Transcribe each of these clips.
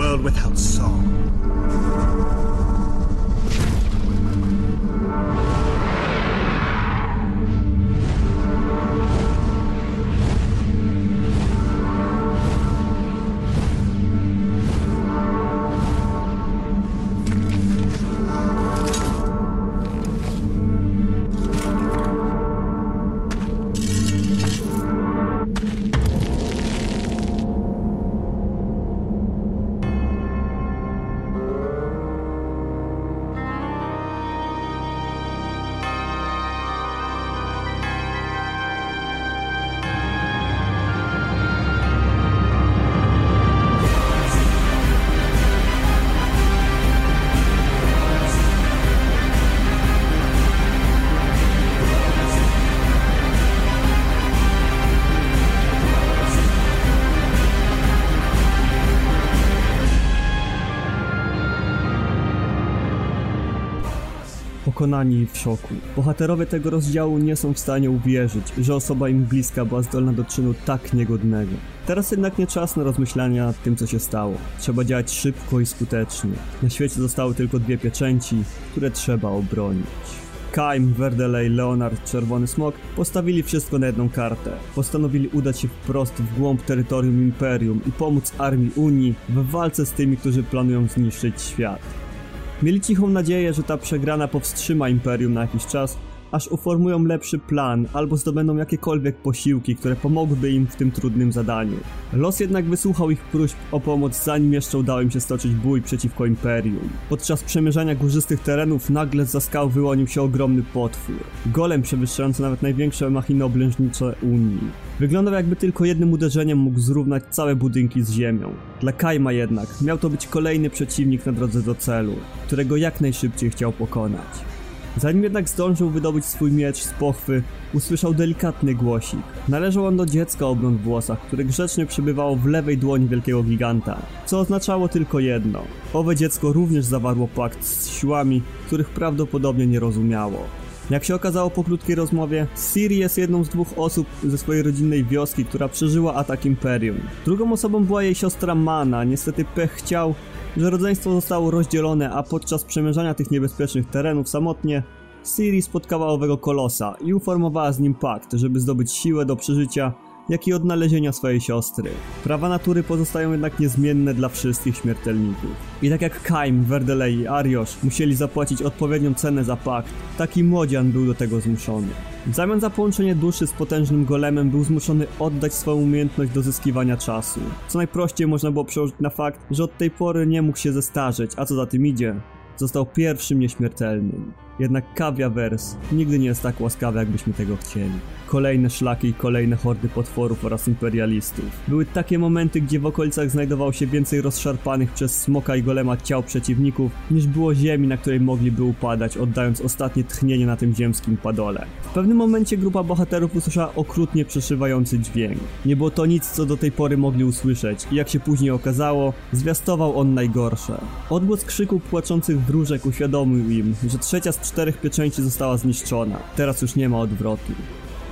world without song. Pokonani i w szoku. Bohaterowie tego rozdziału nie są w stanie uwierzyć, że osoba im bliska była zdolna do czynu tak niegodnego. Teraz jednak nie czas na rozmyślania nad tym, co się stało. Trzeba działać szybko i skutecznie. Na świecie zostały tylko dwie pieczęci, które trzeba obronić. Kaim, Verdelej, Leonard, Czerwony Smok postawili wszystko na jedną kartę. Postanowili udać się wprost w głąb terytorium Imperium i pomóc armii Unii w walce z tymi, którzy planują zniszczyć świat. Mieli cichą nadzieję, że ta przegrana powstrzyma Imperium na jakiś czas, aż uformują lepszy plan albo zdobędą jakiekolwiek posiłki, które pomogłyby im w tym trudnym zadaniu. Los jednak wysłuchał ich próśb o pomoc, zanim jeszcze udało im się stoczyć bój przeciwko Imperium. Podczas przemierzania górzystych terenów nagle z skał wyłonił się ogromny potwór. Golem przewyższający nawet największe machiny oblężnicze Unii. Wyglądał jakby tylko jednym uderzeniem mógł zrównać całe budynki z ziemią. Dla Kaima jednak miał to być kolejny przeciwnik na drodze do celu, którego jak najszybciej chciał pokonać. Zanim jednak zdążył wydobyć swój miecz z pochwy, usłyszał delikatny głosik. Należał on do dziecka o blond włosach, które grzecznie przebywało w lewej dłoni wielkiego giganta, co oznaczało tylko jedno. Owe dziecko również zawarło pakt z siłami, których prawdopodobnie nie rozumiało. Jak się okazało po krótkiej rozmowie, Siri jest jedną z dwóch osób ze swojej rodzinnej wioski, która przeżyła atak Imperium. Drugą osobą była jej siostra Mana. Niestety pech chciał, że rodzeństwo zostało rozdzielone, a podczas przemierzania tych niebezpiecznych terenów samotnie Siri spotkała owego kolosa i uformowała z nim pakt, żeby zdobyć siłę do przeżycia jak i odnalezienia swojej siostry. Prawa natury pozostają jednak niezmienne dla wszystkich śmiertelników. I tak jak Kaim, Verdelei i Ariosz musieli zapłacić odpowiednią cenę za pakt, taki młodzian był do tego zmuszony. W zamian za połączenie duszy z potężnym golemem był zmuszony oddać swoją umiejętność do zyskiwania czasu. Co najprościej można było przełożyć na fakt, że od tej pory nie mógł się zestarzeć, a co za tym idzie, został pierwszym nieśmiertelnym. Jednak Kawiawers nigdy nie jest tak łaskawy, jakbyśmy tego chcieli. Kolejne szlaki i kolejne hordy potworów oraz imperialistów. Były takie momenty, gdzie w okolicach znajdowało się więcej rozszarpanych przez smoka i golema ciał przeciwników, niż było ziemi, na której mogliby upadać, oddając ostatnie tchnienie na tym ziemskim padole. W pewnym momencie grupa bohaterów usłyszała okrutnie przeszywający dźwięk. Nie było to nic, co do tej pory mogli usłyszeć i jak się później okazało, zwiastował on najgorsze. Odgłos krzyku płaczących wróżek uświadomił im, że trzecia z czterech pieczęci została zniszczona. Teraz już nie ma odwrotu.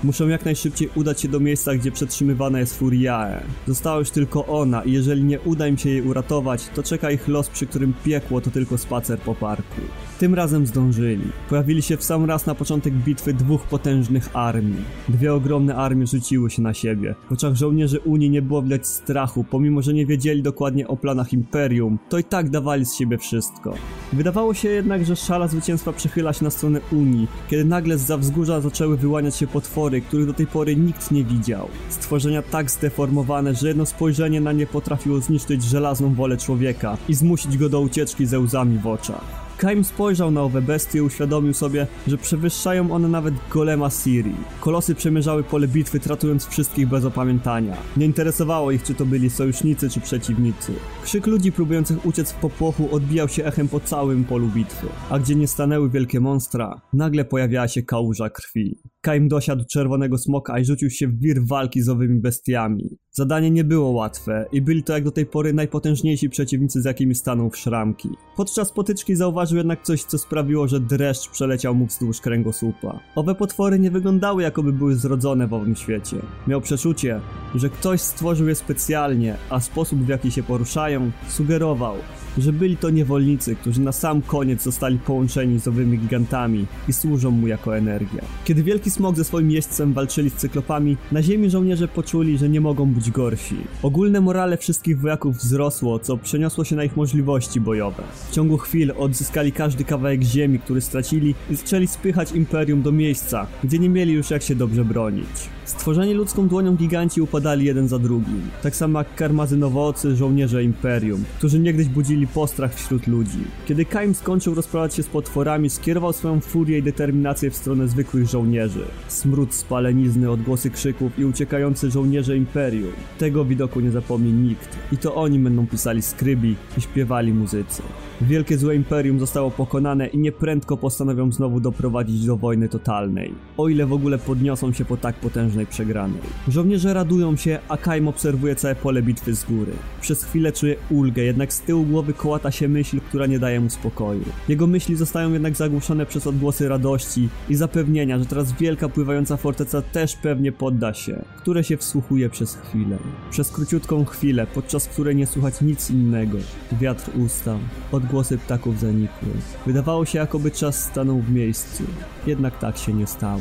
Muszą jak najszybciej udać się do miejsca, gdzie przetrzymywana jest Furiae. Została już tylko ona i jeżeli nie uda im się jej uratować, to czeka ich los, przy którym piekło to tylko spacer po parku. Tym razem zdążyli. Pojawili się w sam raz na początek bitwy dwóch potężnych armii. Dwie ogromne armie rzuciły się na siebie. W oczach żołnierzy Unii nie było widać strachu, pomimo że nie wiedzieli dokładnie o planach Imperium, to i tak dawali z siebie wszystko. Wydawało się jednak, że szala zwycięstwa przychyla się na stronę Unii, kiedy nagle z wzgórza zaczęły wyłaniać się potwory, których do tej pory nikt nie widział. Stworzenia tak zdeformowane, że jedno spojrzenie na nie potrafiło zniszczyć żelazną wolę człowieka i zmusić go do ucieczki ze łzami w oczach. Kaim spojrzał na owe bestie i uświadomił sobie, że przewyższają one nawet golema Siri. Kolosy przemierzały pole bitwy, tratując wszystkich bez opamiętania. Nie interesowało ich, czy to byli sojusznicy, czy przeciwnicy. Krzyk ludzi próbujących uciec w popłochu odbijał się echem po całym polu bitwy. A gdzie nie stanęły wielkie monstra, nagle pojawiała się kałuża krwi. Kaim dosiadł czerwonego smoka i rzucił się w wir walki z owymi bestiami. Zadanie nie było łatwe i byli to jak do tej pory najpotężniejsi przeciwnicy z jakimi stanął w szramki. Podczas potyczki zauważył jednak coś, co sprawiło, że dreszcz przeleciał mu wzdłuż kręgosłupa. Owe potwory nie wyglądały jakoby były zrodzone w owym świecie. Miał przeczucie, że ktoś stworzył je specjalnie, a sposób w jaki się poruszają sugerował, że byli to niewolnicy, którzy na sam koniec zostali połączeni z owymi gigantami i służą mu jako energia. Kiedy Wielki Smok ze swoim jeźdźcem walczyli z cyklopami, na ziemi żołnierze poczuli, że nie mogą być gorsi. Ogólne morale wszystkich wojaków wzrosło, co przeniosło się na ich możliwości bojowe. W ciągu chwil odzyskali każdy kawałek ziemi, który stracili i zaczęli spychać Imperium do miejsca, gdzie nie mieli już jak się dobrze bronić. Stworzeni ludzką dłonią giganci upadali jeden za drugim, tak samo jak karmazynowoocy żołnierze Imperium, którzy niegdyś budzili postrach wśród ludzi. Kiedy Kaim skończył rozprawiać się z potworami, skierował swoją furię i determinację w stronę zwykłych żołnierzy. Smród spalenizny, odgłosy krzyków i uciekający żołnierze Imperium. Tego widoku nie zapomni nikt i to oni będą pisali skrybi i śpiewali muzycy. Wielkie złe imperium zostało pokonane i nieprędko postanowią znowu doprowadzić do wojny totalnej. O ile w ogóle podniosą się po tak potężnej przegranej. Żołnierze radują się, a Kaim obserwuje całe pole bitwy z góry. Przez chwilę czuje ulgę, jednak z tyłu głowy kołata się myśl, która nie daje mu spokoju. Jego myśli zostają jednak zagłuszone przez odgłosy radości i zapewnienia, że teraz wielka pływająca forteca też pewnie podda się, które się wsłuchuje przez chwilę. Przez króciutką chwilę, podczas której nie słychać nic innego. Wiatr ustał, odgłosy ptaków zanikły. Wydawało się, jakoby czas stanął w miejscu. Jednak tak się nie stało.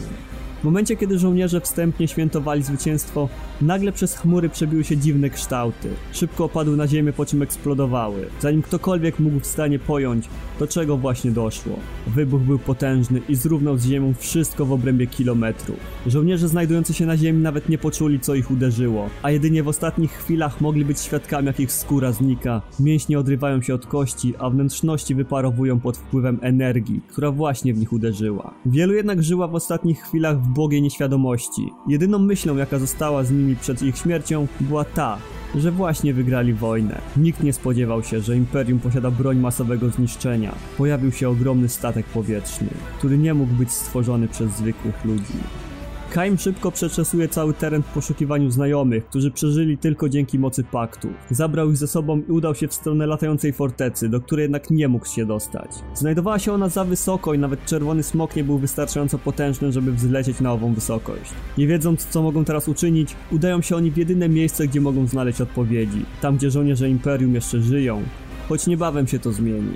W momencie, kiedy żołnierze wstępnie świętowali zwycięstwo, nagle przez chmury przebiły się dziwne kształty. Szybko opadły na ziemię, po czym eksplodowały. Zanim ktokolwiek mógł w stanie pojąć, do czego właśnie doszło. Wybuch był potężny i zrównał z ziemią wszystko w obrębie kilometru. Żołnierze znajdujący się na ziemi nawet nie poczuli, co ich uderzyło, a jedynie w ostatnich chwilach mogli być świadkami, jak ich skóra znika. Mięśnie odrywają się od kości, a wnętrzności wyparowują pod wpływem energii, która właśnie w nich uderzyła. Wielu jednak żyła w ostatnich chwilach w nieświadomości. Jedyną myślą, jaka została z nimi przed ich śmiercią, była ta, że właśnie wygrali wojnę. Nikt nie spodziewał się, że Imperium posiada broń masowego zniszczenia. Pojawił się ogromny statek powietrzny, który nie mógł być stworzony przez zwykłych ludzi. Kaim szybko przeczesuje cały teren w poszukiwaniu znajomych, którzy przeżyli tylko dzięki mocy paktu. Zabrał ich ze sobą i udał się w stronę latającej fortecy, do której jednak nie mógł się dostać. Znajdowała się ona za wysoko i nawet czerwony smok nie był wystarczająco potężny, żeby wzlecieć na ową wysokość. Nie wiedząc, co mogą teraz uczynić, udają się oni w jedyne miejsce, gdzie mogą znaleźć odpowiedzi. Tam, gdzie żołnierze Imperium jeszcze żyją, choć niebawem się to zmieni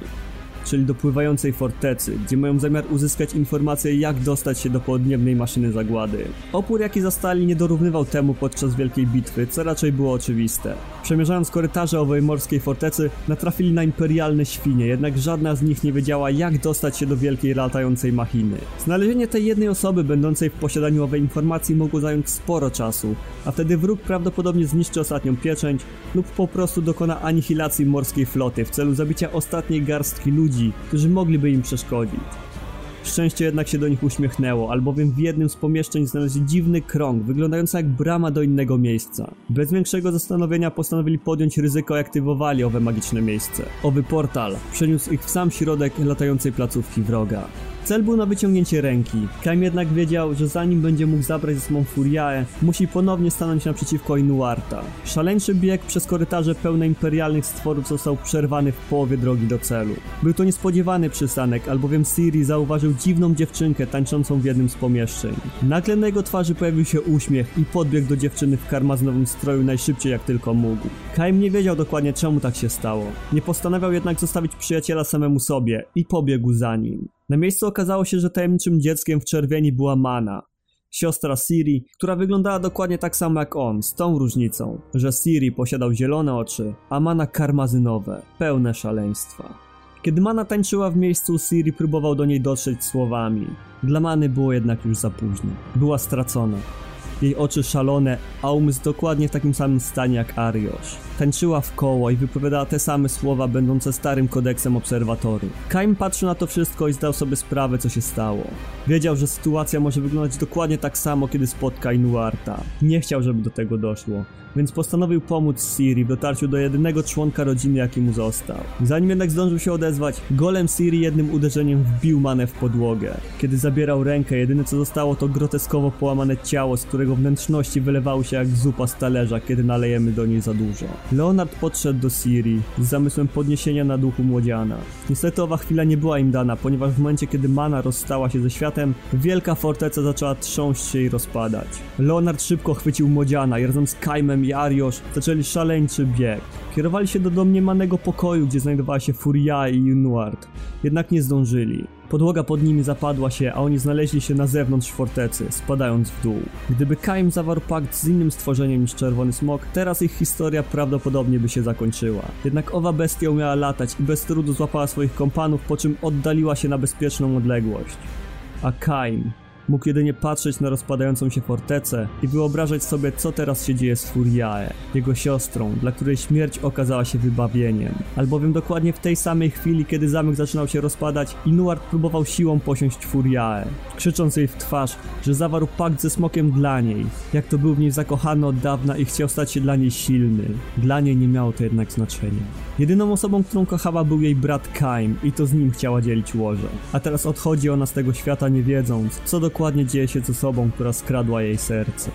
czyli do pływającej fortecy, gdzie mają zamiar uzyskać informacje jak dostać się do podniebnej maszyny zagłady. Opór jaki zastali nie dorównywał temu podczas wielkiej bitwy, co raczej było oczywiste. Przemierzając korytarze owej morskiej fortecy, natrafili na imperialne świnie, jednak żadna z nich nie wiedziała jak dostać się do wielkiej latającej machiny. Znalezienie tej jednej osoby będącej w posiadaniu owej informacji mogło zająć sporo czasu, a wtedy wróg prawdopodobnie zniszczy ostatnią pieczęć lub po prostu dokona anihilacji morskiej floty w celu zabicia ostatniej garstki ludzi ludzi, którzy mogliby im przeszkodzić. Szczęście jednak się do nich uśmiechnęło, albowiem w jednym z pomieszczeń znaleźli dziwny krąg, wyglądający jak brama do innego miejsca. Bez większego zastanowienia postanowili podjąć ryzyko i aktywowali owe magiczne miejsce. Owy portal przeniósł ich w sam środek latającej placówki wroga. Cel był na wyciągnięcie ręki. Kaim jednak wiedział, że zanim będzie mógł zabrać ze sobą Furiae, musi ponownie stanąć naprzeciwko Inuarta. Szaleńczy bieg przez korytarze pełne imperialnych stworów został przerwany w połowie drogi do celu. Był to niespodziewany przystanek, albowiem Siri zauważył dziwną dziewczynkę tańczącą w jednym z pomieszczeń. Nagle na jego twarzy pojawił się uśmiech i podbiegł do dziewczyny w karmazynowym stroju najszybciej jak tylko mógł. Kaim nie wiedział dokładnie czemu tak się stało. Nie postanawiał jednak zostawić przyjaciela samemu sobie i pobiegł za nim. Na miejscu okazało się, że tajemniczym dzieckiem w czerwieni była Mana, siostra Siri, która wyglądała dokładnie tak samo jak on, z tą różnicą, że Siri posiadał zielone oczy, a Mana karmazynowe, pełne szaleństwa. Kiedy Mana tańczyła w miejscu, Siri próbował do niej dotrzeć słowami. Dla Many było jednak już za późno. Była stracona. Jej oczy szalone, a umysł dokładnie w takim samym stanie jak Ariosz. Tańczyła w koło i wypowiadała te same słowa będące starym kodeksem obserwatory. Kaim patrzył na to wszystko i zdał sobie sprawę co się stało. Wiedział, że sytuacja może wyglądać dokładnie tak samo kiedy spotka Inuarta. Nie chciał, żeby do tego doszło więc postanowił pomóc Siri w dotarciu do jedynego członka rodziny, jaki mu został. Zanim jednak zdążył się odezwać, golem Siri jednym uderzeniem wbił manę w podłogę. Kiedy zabierał rękę, jedyne co zostało to groteskowo połamane ciało, z którego wnętrzności wylewały się jak zupa z talerza, kiedy nalejemy do niej za dużo. Leonard podszedł do Siri z zamysłem podniesienia na duchu młodziana. Niestety owa chwila nie była im dana, ponieważ w momencie, kiedy mana rozstała się ze światem, wielka forteca zaczęła trząść się i rozpadać. Leonard szybko chwycił młodziana i razem z Kaimem i Ariosz zaczęli szaleńczy bieg. Kierowali się do domniemanego pokoju, gdzie znajdowała się Furia i Inuard. Jednak nie zdążyli. Podłoga pod nimi zapadła się, a oni znaleźli się na zewnątrz fortecy, spadając w dół. Gdyby Kaim zawarł pakt z innym stworzeniem niż Czerwony Smok, teraz ich historia prawdopodobnie by się zakończyła. Jednak owa bestia umiała latać i bez trudu złapała swoich kompanów, po czym oddaliła się na bezpieczną odległość. A Kaim Mógł jedynie patrzeć na rozpadającą się fortecę i wyobrażać sobie, co teraz się dzieje z Furiae, jego siostrą, dla której śmierć okazała się wybawieniem. Albowiem dokładnie w tej samej chwili, kiedy zamek zaczynał się rozpadać, Inuart próbował siłą posiąść Furiae, krzycząc jej w twarz, że zawarł pakt ze smokiem dla niej, jak to był w niej zakochany od dawna i chciał stać się dla niej silny. Dla niej nie miało to jednak znaczenia. Jedyną osobą, którą kochała był jej brat Kaim i to z nim chciała dzielić łoże. A teraz odchodzi ona z tego świata nie wiedząc, co dokładnie dzieje się z osobą, która skradła jej serce.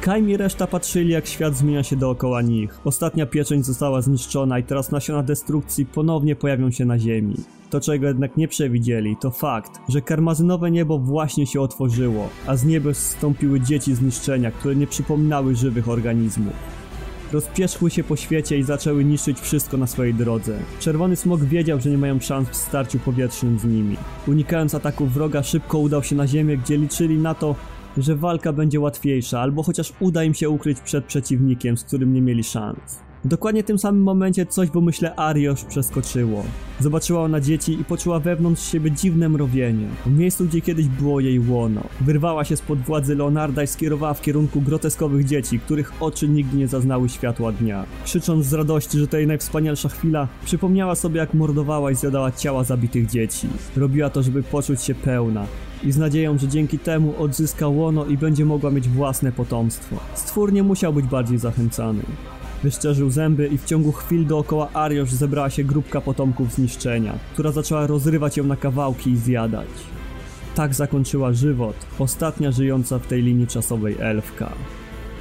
Kaim i reszta patrzyli jak świat zmienia się dookoła nich. Ostatnia pieczęć została zniszczona i teraz nasiona destrukcji ponownie pojawią się na ziemi. To czego jednak nie przewidzieli to fakt, że karmazynowe niebo właśnie się otworzyło, a z nieba zstąpiły dzieci zniszczenia, które nie przypominały żywych organizmów. Rozpieszchły się po świecie i zaczęły niszczyć wszystko na swojej drodze. Czerwony smok wiedział, że nie mają szans w starciu powietrznym z nimi. Unikając ataków wroga, szybko udał się na ziemię, gdzie liczyli na to, że walka będzie łatwiejsza, albo chociaż uda im się ukryć przed przeciwnikiem, z którym nie mieli szans. W dokładnie tym samym momencie coś w umyśle Ariosz przeskoczyło. Zobaczyła ona dzieci i poczuła wewnątrz siebie dziwne mrowienie. W miejscu, gdzie kiedyś było jej łono. Wyrwała się spod władzy Leonarda i skierowała w kierunku groteskowych dzieci, których oczy nigdy nie zaznały światła dnia. Krzycząc z radości, że to jej najwspanialsza chwila, przypomniała sobie jak mordowała i zjadała ciała zabitych dzieci. Robiła to, żeby poczuć się pełna, i z nadzieją, że dzięki temu odzyska łono i będzie mogła mieć własne potomstwo. Stwór nie musiał być bardziej zachęcany. Wyszczerzył zęby i w ciągu chwil dookoła Ariosz zebrała się grupka potomków zniszczenia, która zaczęła rozrywać ją na kawałki i zjadać. Tak zakończyła żywot ostatnia żyjąca w tej linii czasowej elfka.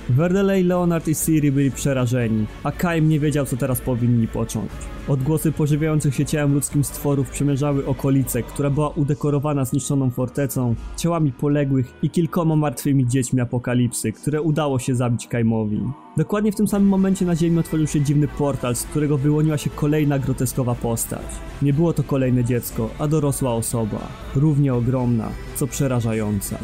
Verdeley, Leonard i Siri byli przerażeni, a Kaim nie wiedział co teraz powinni począć. Odgłosy pożywiających się ciałem ludzkim stworów przemierzały okolice, która była udekorowana zniszczoną fortecą, ciałami poległych i kilkoma martwymi dziećmi apokalipsy, które udało się zabić Kaimowi. Dokładnie w tym samym momencie na ziemi otworzył się dziwny portal, z którego wyłoniła się kolejna groteskowa postać. Nie było to kolejne dziecko, a dorosła osoba, równie ogromna, co przerażająca.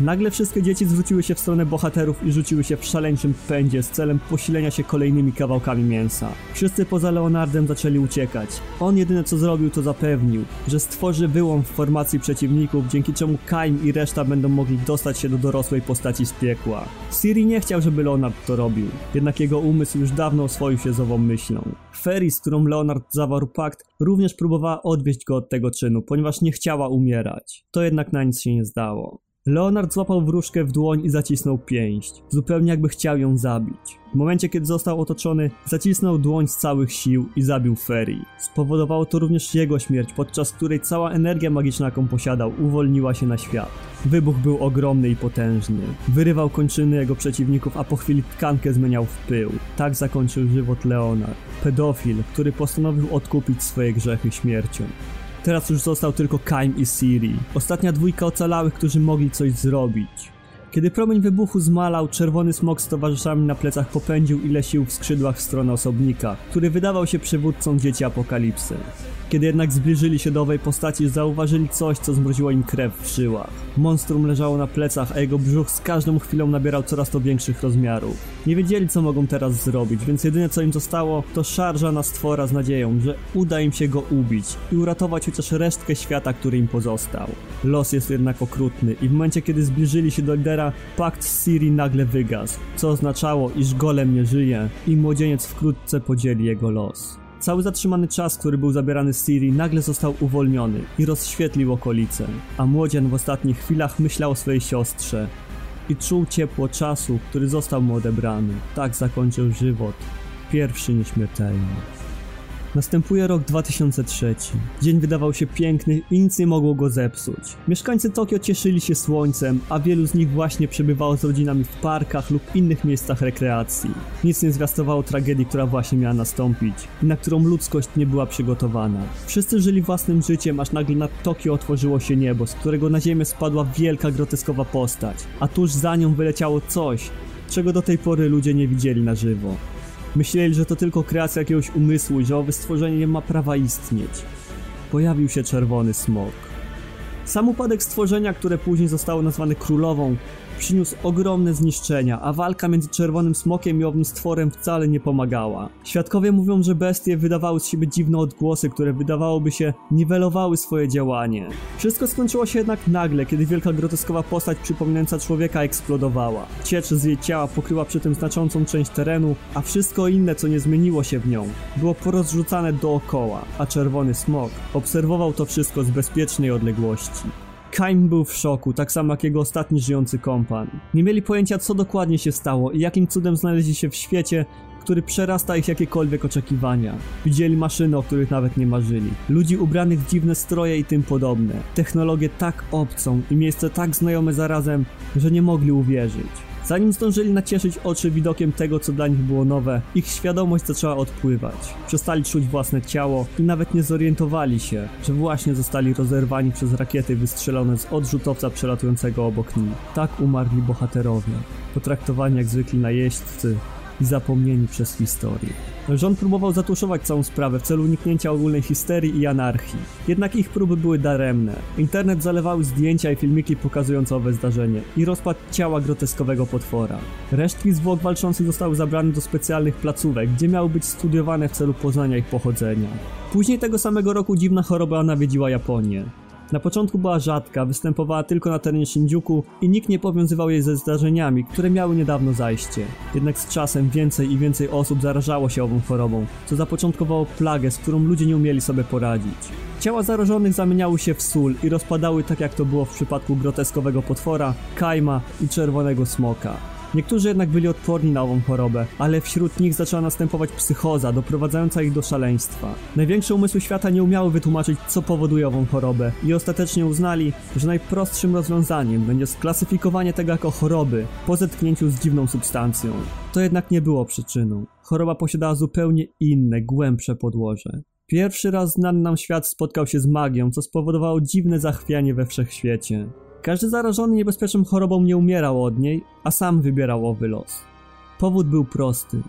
Nagle wszystkie dzieci zwróciły się w stronę bohaterów i rzuciły się w szaleńczym pędzie z celem posilenia się kolejnymi kawałkami mięsa. Wszyscy poza Leonardem zaczęli uciekać. On jedyne co zrobił to zapewnił, że stworzy wyłom w formacji przeciwników, dzięki czemu Kaim i reszta będą mogli dostać się do dorosłej postaci z piekła. Siri nie chciał, żeby Leonard to robił, jednak jego umysł już dawno oswoił się z ową myślą. Ferry, z którą Leonard zawarł pakt, również próbowała odwieźć go od tego czynu, ponieważ nie chciała umierać. To jednak na nic się nie zdało. Leonard złapał wróżkę w dłoń i zacisnął pięść, zupełnie jakby chciał ją zabić. W momencie, kiedy został otoczony, zacisnął dłoń z całych sił i zabił Ferry. Spowodowało to również jego śmierć, podczas której cała energia magiczna, jaką posiadał, uwolniła się na świat. Wybuch był ogromny i potężny. Wyrywał kończyny jego przeciwników, a po chwili tkankę zmieniał w pył. Tak zakończył żywot Leonard. Pedofil, który postanowił odkupić swoje grzechy śmiercią. Teraz już został tylko Kaim i Siri. Ostatnia dwójka ocalałych, którzy mogli coś zrobić. Kiedy promień wybuchu zmalał, czerwony smok z towarzyszami na plecach popędził ile sił w skrzydłach w stronę osobnika, który wydawał się przywódcą dzieci apokalipsy. Kiedy jednak zbliżyli się do owej postaci, zauważyli coś, co zmroziło im krew w żyłach. Monstrum leżało na plecach, a jego brzuch z każdą chwilą nabierał coraz to większych rozmiarów. Nie wiedzieli, co mogą teraz zrobić, więc jedyne co im zostało, to szarża na stwora z nadzieją, że uda im się go ubić i uratować chociaż resztkę świata, który im pozostał. Los jest jednak okrutny i w momencie, kiedy zbliżyli się do lidera, pakt z Siri nagle wygasł, co oznaczało, iż golem nie żyje i młodzieniec wkrótce podzieli jego los. Cały zatrzymany czas, który był zabierany z Siri, nagle został uwolniony i rozświetlił okolice, a młodzian w ostatnich chwilach myślał o swojej siostrze i czuł ciepło czasu, który został mu odebrany. Tak zakończył żywot, pierwszy nieśmiertelny. Następuje rok 2003. Dzień wydawał się piękny i nic nie mogło go zepsuć. Mieszkańcy Tokio cieszyli się słońcem, a wielu z nich właśnie przebywało z rodzinami w parkach lub innych miejscach rekreacji. Nic nie zwiastowało tragedii, która właśnie miała nastąpić i na którą ludzkość nie była przygotowana. Wszyscy żyli własnym życiem, aż nagle nad Tokio otworzyło się niebo, z którego na ziemię spadła wielka groteskowa postać, a tuż za nią wyleciało coś, czego do tej pory ludzie nie widzieli na żywo. Myśleli, że to tylko kreacja jakiegoś umysłu i że owe stworzenie nie ma prawa istnieć. Pojawił się czerwony smok. Sam upadek stworzenia, które później zostało nazwane królową, przyniósł ogromne zniszczenia, a walka między czerwonym smokiem i owym stworem wcale nie pomagała. Świadkowie mówią, że bestie wydawały z siebie dziwne odgłosy, które wydawałoby się niwelowały swoje działanie. Wszystko skończyło się jednak nagle, kiedy wielka groteskowa postać przypominająca człowieka eksplodowała. Ciecz z jej ciała pokryła przy tym znaczącą część terenu, a wszystko inne, co nie zmieniło się w nią, było porozrzucane dookoła, a czerwony smok obserwował to wszystko z bezpiecznej odległości. Kaim był w szoku, tak samo jak jego ostatni żyjący kompan. Nie mieli pojęcia, co dokładnie się stało i jakim cudem znaleźli się w świecie, który przerasta ich jakiekolwiek oczekiwania. Widzieli maszyny, o których nawet nie marzyli. Ludzi ubranych w dziwne stroje i tym podobne. Technologię tak obcą i miejsce tak znajome zarazem, że nie mogli uwierzyć. Zanim zdążyli nacieszyć oczy widokiem tego, co dla nich było nowe, ich świadomość zaczęła odpływać. Przestali czuć własne ciało i nawet nie zorientowali się, że właśnie zostali rozerwani przez rakiety wystrzelone z odrzutowca przelatującego obok nich. Tak umarli bohaterowie, potraktowani jak zwykli najeźdźcy, i zapomnieni przez historię. Rząd próbował zatuszować całą sprawę w celu uniknięcia ogólnej histerii i anarchii. Jednak ich próby były daremne. Internet zalewały zdjęcia i filmiki pokazujące owe zdarzenie i rozpad ciała groteskowego potwora. Resztki zwłok walczących zostały zabrane do specjalnych placówek, gdzie miały być studiowane w celu poznania ich pochodzenia. Później tego samego roku dziwna choroba nawiedziła Japonię. Na początku była rzadka, występowała tylko na terenie Shinjuku i nikt nie powiązywał jej ze zdarzeniami, które miały niedawno zajście. Jednak z czasem więcej i więcej osób zarażało się ową chorobą, co zapoczątkowało plagę, z którą ludzie nie umieli sobie poradzić. Ciała zarażonych zamieniały się w sól i rozpadały tak jak to było w przypadku groteskowego potwora, kajma i czerwonego smoka. Niektórzy jednak byli odporni na ową chorobę, ale wśród nich zaczęła następować psychoza, doprowadzająca ich do szaleństwa. Największe umysły świata nie umiały wytłumaczyć, co powoduje ową chorobę i ostatecznie uznali, że najprostszym rozwiązaniem będzie sklasyfikowanie tego jako choroby po zetknięciu z dziwną substancją. To jednak nie było przyczyną. Choroba posiadała zupełnie inne, głębsze podłoże. Pierwszy raz znany nam świat spotkał się z magią, co spowodowało dziwne zachwianie we wszechświecie. Każdy zarażony niebezpieczną chorobą nie umierał od niej, a sam wybierał owy los. Powód był prosty.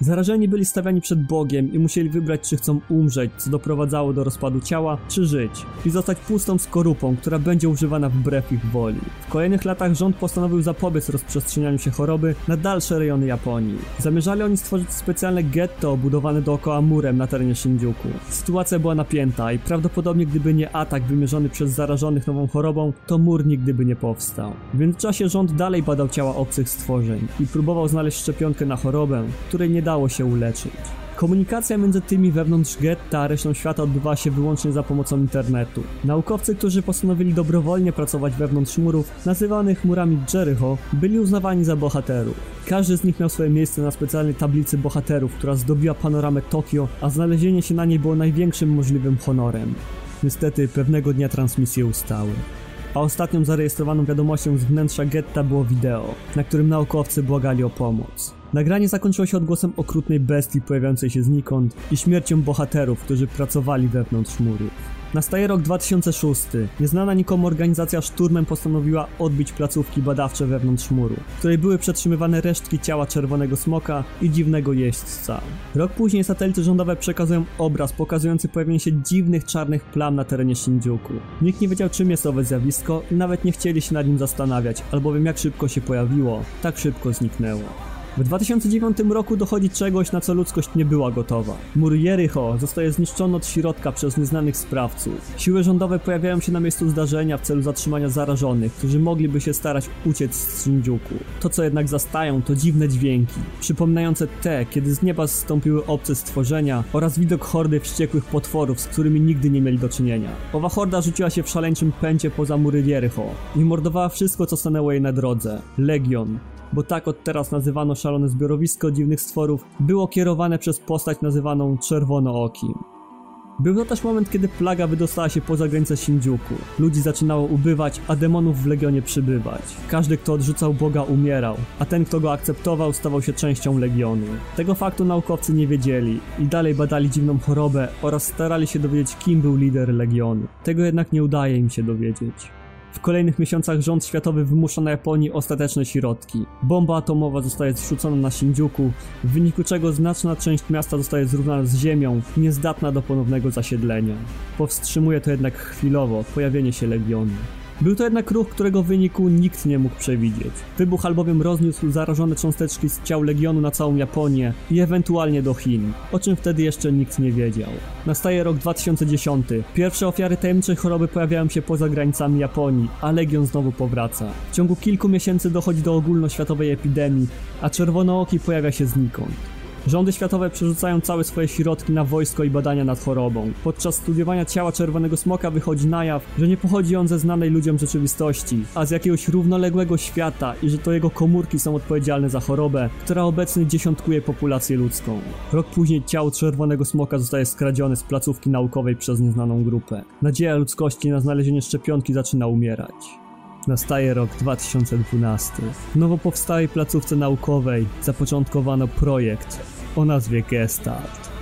Zarażeni byli stawiani przed Bogiem i musieli wybrać, czy chcą umrzeć, co doprowadzało do rozpadu ciała, czy żyć i zostać pustą skorupą, która będzie używana wbrew ich woli. W kolejnych latach rząd postanowił zapobiec rozprzestrzenianiu się choroby na dalsze rejony Japonii. Zamierzali oni stworzyć specjalne getto obudowane dookoła murem na terenie Shinjuku. Sytuacja była napięta i prawdopodobnie gdyby nie atak wymierzony przez zarażonych nową chorobą, to mur nigdy by nie powstał. W międzyczasie rząd dalej badał ciała obcych stworzeń i próbował znaleźć szczepionkę na chorobę, której nie dało się uleczyć. Komunikacja między tymi wewnątrz getta a resztą świata odbywała się wyłącznie za pomocą internetu. Naukowcy, którzy postanowili dobrowolnie pracować wewnątrz murów, nazywanych murami Jericho, byli uznawani za bohaterów. Każdy z nich miał swoje miejsce na specjalnej tablicy bohaterów, która zdobiła panoramę Tokio, a znalezienie się na niej było największym możliwym honorem. Niestety pewnego dnia transmisje ustały a ostatnią zarejestrowaną wiadomością z wnętrza getta było wideo, na którym naukowcy błagali o pomoc. Nagranie zakończyło się odgłosem okrutnej bestii pojawiającej się znikąd i śmiercią bohaterów, którzy pracowali wewnątrz muru. Nastaje rok 2006. Nieznana nikomu organizacja szturmem postanowiła odbić placówki badawcze wewnątrz muru, w której były przetrzymywane resztki ciała czerwonego smoka i dziwnego jeźdźca. Rok później satelity rządowe przekazują obraz pokazujący pojawienie się dziwnych czarnych plam na terenie Shinjuku. Nikt nie wiedział czym jest owe zjawisko i nawet nie chcieli się nad nim zastanawiać, albowiem jak szybko się pojawiło, tak szybko zniknęło. W 2009 roku dochodzi czegoś, na co ludzkość nie była gotowa. Mur Jericho zostaje zniszczony od środka przez nieznanych sprawców. Siły rządowe pojawiają się na miejscu zdarzenia w celu zatrzymania zarażonych, którzy mogliby się starać uciec z Shinjuku. To, co jednak zastają, to dziwne dźwięki, przypominające te, kiedy z nieba zstąpiły obce stworzenia oraz widok hordy wściekłych potworów, z którymi nigdy nie mieli do czynienia. Owa horda rzuciła się w szaleńczym pęcie poza mury Jericho i mordowała wszystko, co stanęło jej na drodze. Legion, bo tak od teraz nazywano szalone zbiorowisko dziwnych stworów, było kierowane przez postać nazywaną Czerwonookim. Był to też moment, kiedy plaga wydostała się poza granicę Shinjuku. Ludzi zaczynało ubywać, a demonów w Legionie przybywać. Każdy, kto odrzucał Boga, umierał, a ten, kto go akceptował, stawał się częścią Legionu. Tego faktu naukowcy nie wiedzieli i dalej badali dziwną chorobę oraz starali się dowiedzieć, kim był lider Legionu. Tego jednak nie udaje im się dowiedzieć. W kolejnych miesiącach rząd światowy wymusza na Japonii ostateczne środki. Bomba atomowa zostaje zrzucona na Shinjuku, w wyniku czego znaczna część miasta zostaje zrównana z ziemią, niezdatna do ponownego zasiedlenia. Powstrzymuje to jednak chwilowo pojawienie się Legionu. Był to jednak ruch, którego wyniku nikt nie mógł przewidzieć. Wybuch albowiem rozniósł zarażone cząsteczki z ciał Legionu na całą Japonię i ewentualnie do Chin, o czym wtedy jeszcze nikt nie wiedział. Nastaje rok 2010. Pierwsze ofiary tajemniczej choroby pojawiają się poza granicami Japonii, a Legion znowu powraca. W ciągu kilku miesięcy dochodzi do ogólnoświatowej epidemii, a czerwonooki pojawia się znikąd. Rządy światowe przerzucają całe swoje środki na wojsko i badania nad chorobą. Podczas studiowania ciała czerwonego smoka wychodzi na jaw, że nie pochodzi on ze znanej ludziom rzeczywistości, a z jakiegoś równoległego świata i że to jego komórki są odpowiedzialne za chorobę, która obecnie dziesiątkuje populację ludzką. Rok później ciało czerwonego smoka zostaje skradzione z placówki naukowej przez nieznaną grupę. Nadzieja ludzkości na znalezienie szczepionki zaczyna umierać. Nastaje rok 2012. W nowo powstałej placówce naukowej zapoczątkowano projekt und als wir gestartet.